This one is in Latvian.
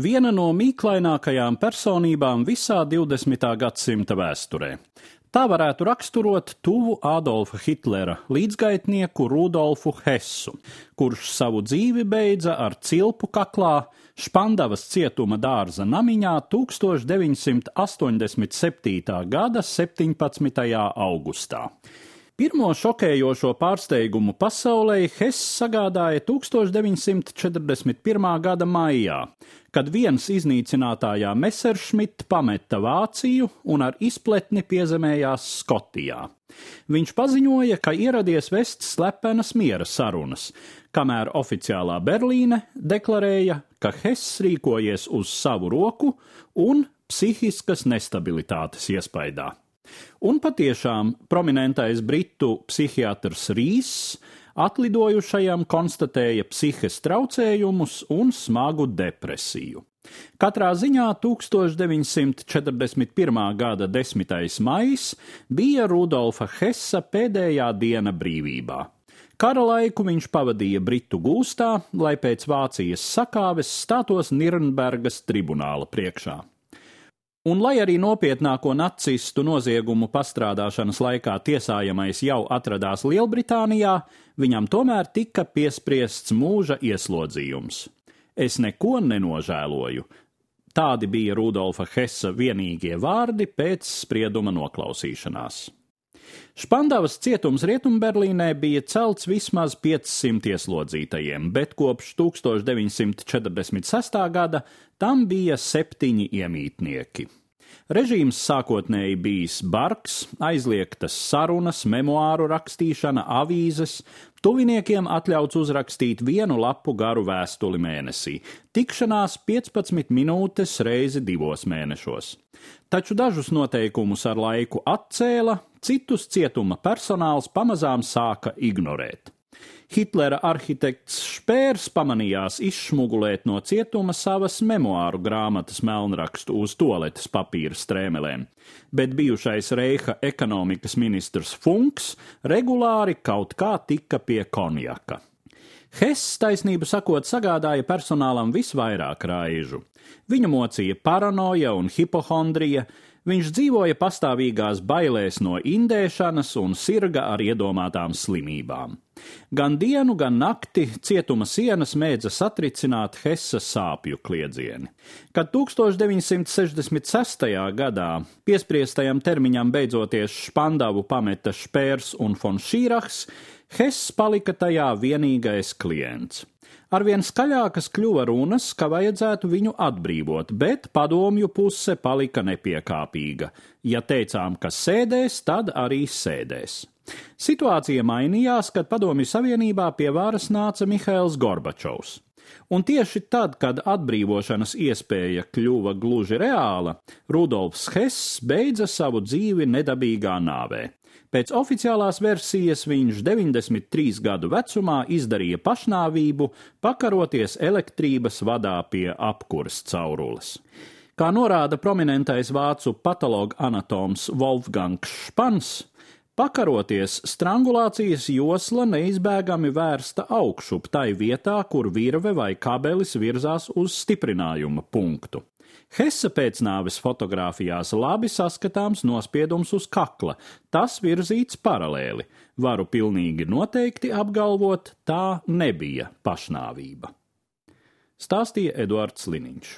Viena no mīklainākajām personībām visā 20. gadsimta vēsturē. Tā varētu raksturot tuvu Adolfa Hitlera līdzgaitnieku Rudolfu Hessu, kurš savu dzīvi beidza ar cilpu kaklā Špandavas cietuma dārza namiņā 1987. gada 17. augustā. Pirmo šokējošo pārsteigumu pasaulē Hess sagādāja 1941. gada maijā, kad viens iznīcinātājā Messerschmitt pameta Vāciju un ar izpletni piezemējās Skotijā. Viņš paziņoja, ka ieradies vest slepenas miera sarunas, kamēr oficiālā Berlīne deklarēja, ka Hess rīkojies uz savu roku un psihiskas nestabilitātes iespaidā. Un patiešām prominentais britu psihiatrs Rīs atlidojušajam konstatēja psihes traucējumus un smagu depresiju. Katrā ziņā 1941. gada 10. maijs bija Rudolfa Hessa pēdējā diena brīvībā. Kara laiku viņš pavadīja Britu gūstā, lai pēc Vācijas sakāves stātos Nirnbergas tribunāla priekšā. Un lai arī nopietnāko nacistu noziegumu pastrādāšanas laikā tiesājamais jau atradās Lielbritānijā, viņam tomēr tika piespriests mūža ieslodzījums. Es neko nenožēloju. Tādi bija Rudolfa Hessa vienīgie vārdi pēc sprieduma noklausīšanās. Špandavas cietums Rietumberlīnē bija celts vismaz 500 ieslodzītajiem, bet kopš 1946. gada tam bija septiņi iemītnieki. Režīms sākotnēji bijis bargs, aizliegtas sarunas, memoāru rakstīšana, avīzes, tuviniekiem atļauts uzrakstīt vienu lapu garu vēstuli mēnesī, tikšanās 15 minūtes reizi divos mēnešos. Taču dažus noteikumus ar laiku atcēla, citus cietuma personāls pamazām sāka ignorēt. Hitlera arhitekts Špērs pamanījās izšmugulēt no cietuma savas memoāru grāmatas melnrakstu uz toaletes papīra strēmelēm, bet bijušais Reiha ekonomikas ministrs Funks regulāri kaut kā tika pie konjaka. Hess, taisnību sakot, sagādāja personālam visvairāk raižu. Viņu mocīja paranoja un hipohondrija, viņš dzīvoja pastāvīgās bailēs no indēšanas un sirga ar iedomātām slimībām. Gan dienu, gan nakti cietuma sienas mēdza satricināt Hessa sāpju kliedzieni. Kad 1966. gadā piespriestajam termiņam beidzoties Špandavu pameta Špērs un von Šīrachs, Hess palika tajā vienīgais klients. Arvien skaļākas kļuva runas, ka vajadzētu viņu atbrīvot, bet padomju puse palika nepiekāpīga. Ja teicām, ka sēdēs, tad arī sēdēs. Situācija mainījās, kad Padomju Savienībā pie varas nāca Mihails Gorbačovs. Un tieši tad, kad atbrīvošanas iespēja kļuva gluži reāla, Rudolfs Hess beidza savu dzīvi nedabīgā nāvē. Pēc oficiālās versijas viņš 93 gadu vecumā izdarīja pašnāvību, pakaroties elektrības vadā pie apkuras caurules. Kā norāda prominentais vācu patologa anatoms Wolfgangs Špans, Pakaroties, strangulācijas josla neizbēgami vērsta augšup tai vietā, kur virve vai kabelis virzās uz stiprinājuma punktu. Hesse pēcnāves fotografijās labi saskatāms nospiedums uz kakla, tas virzīts paralēli. Varu pilnīgi noteikti apgalvot, tā nebija pašnāvība. Stāstīja Eduards Liniņš.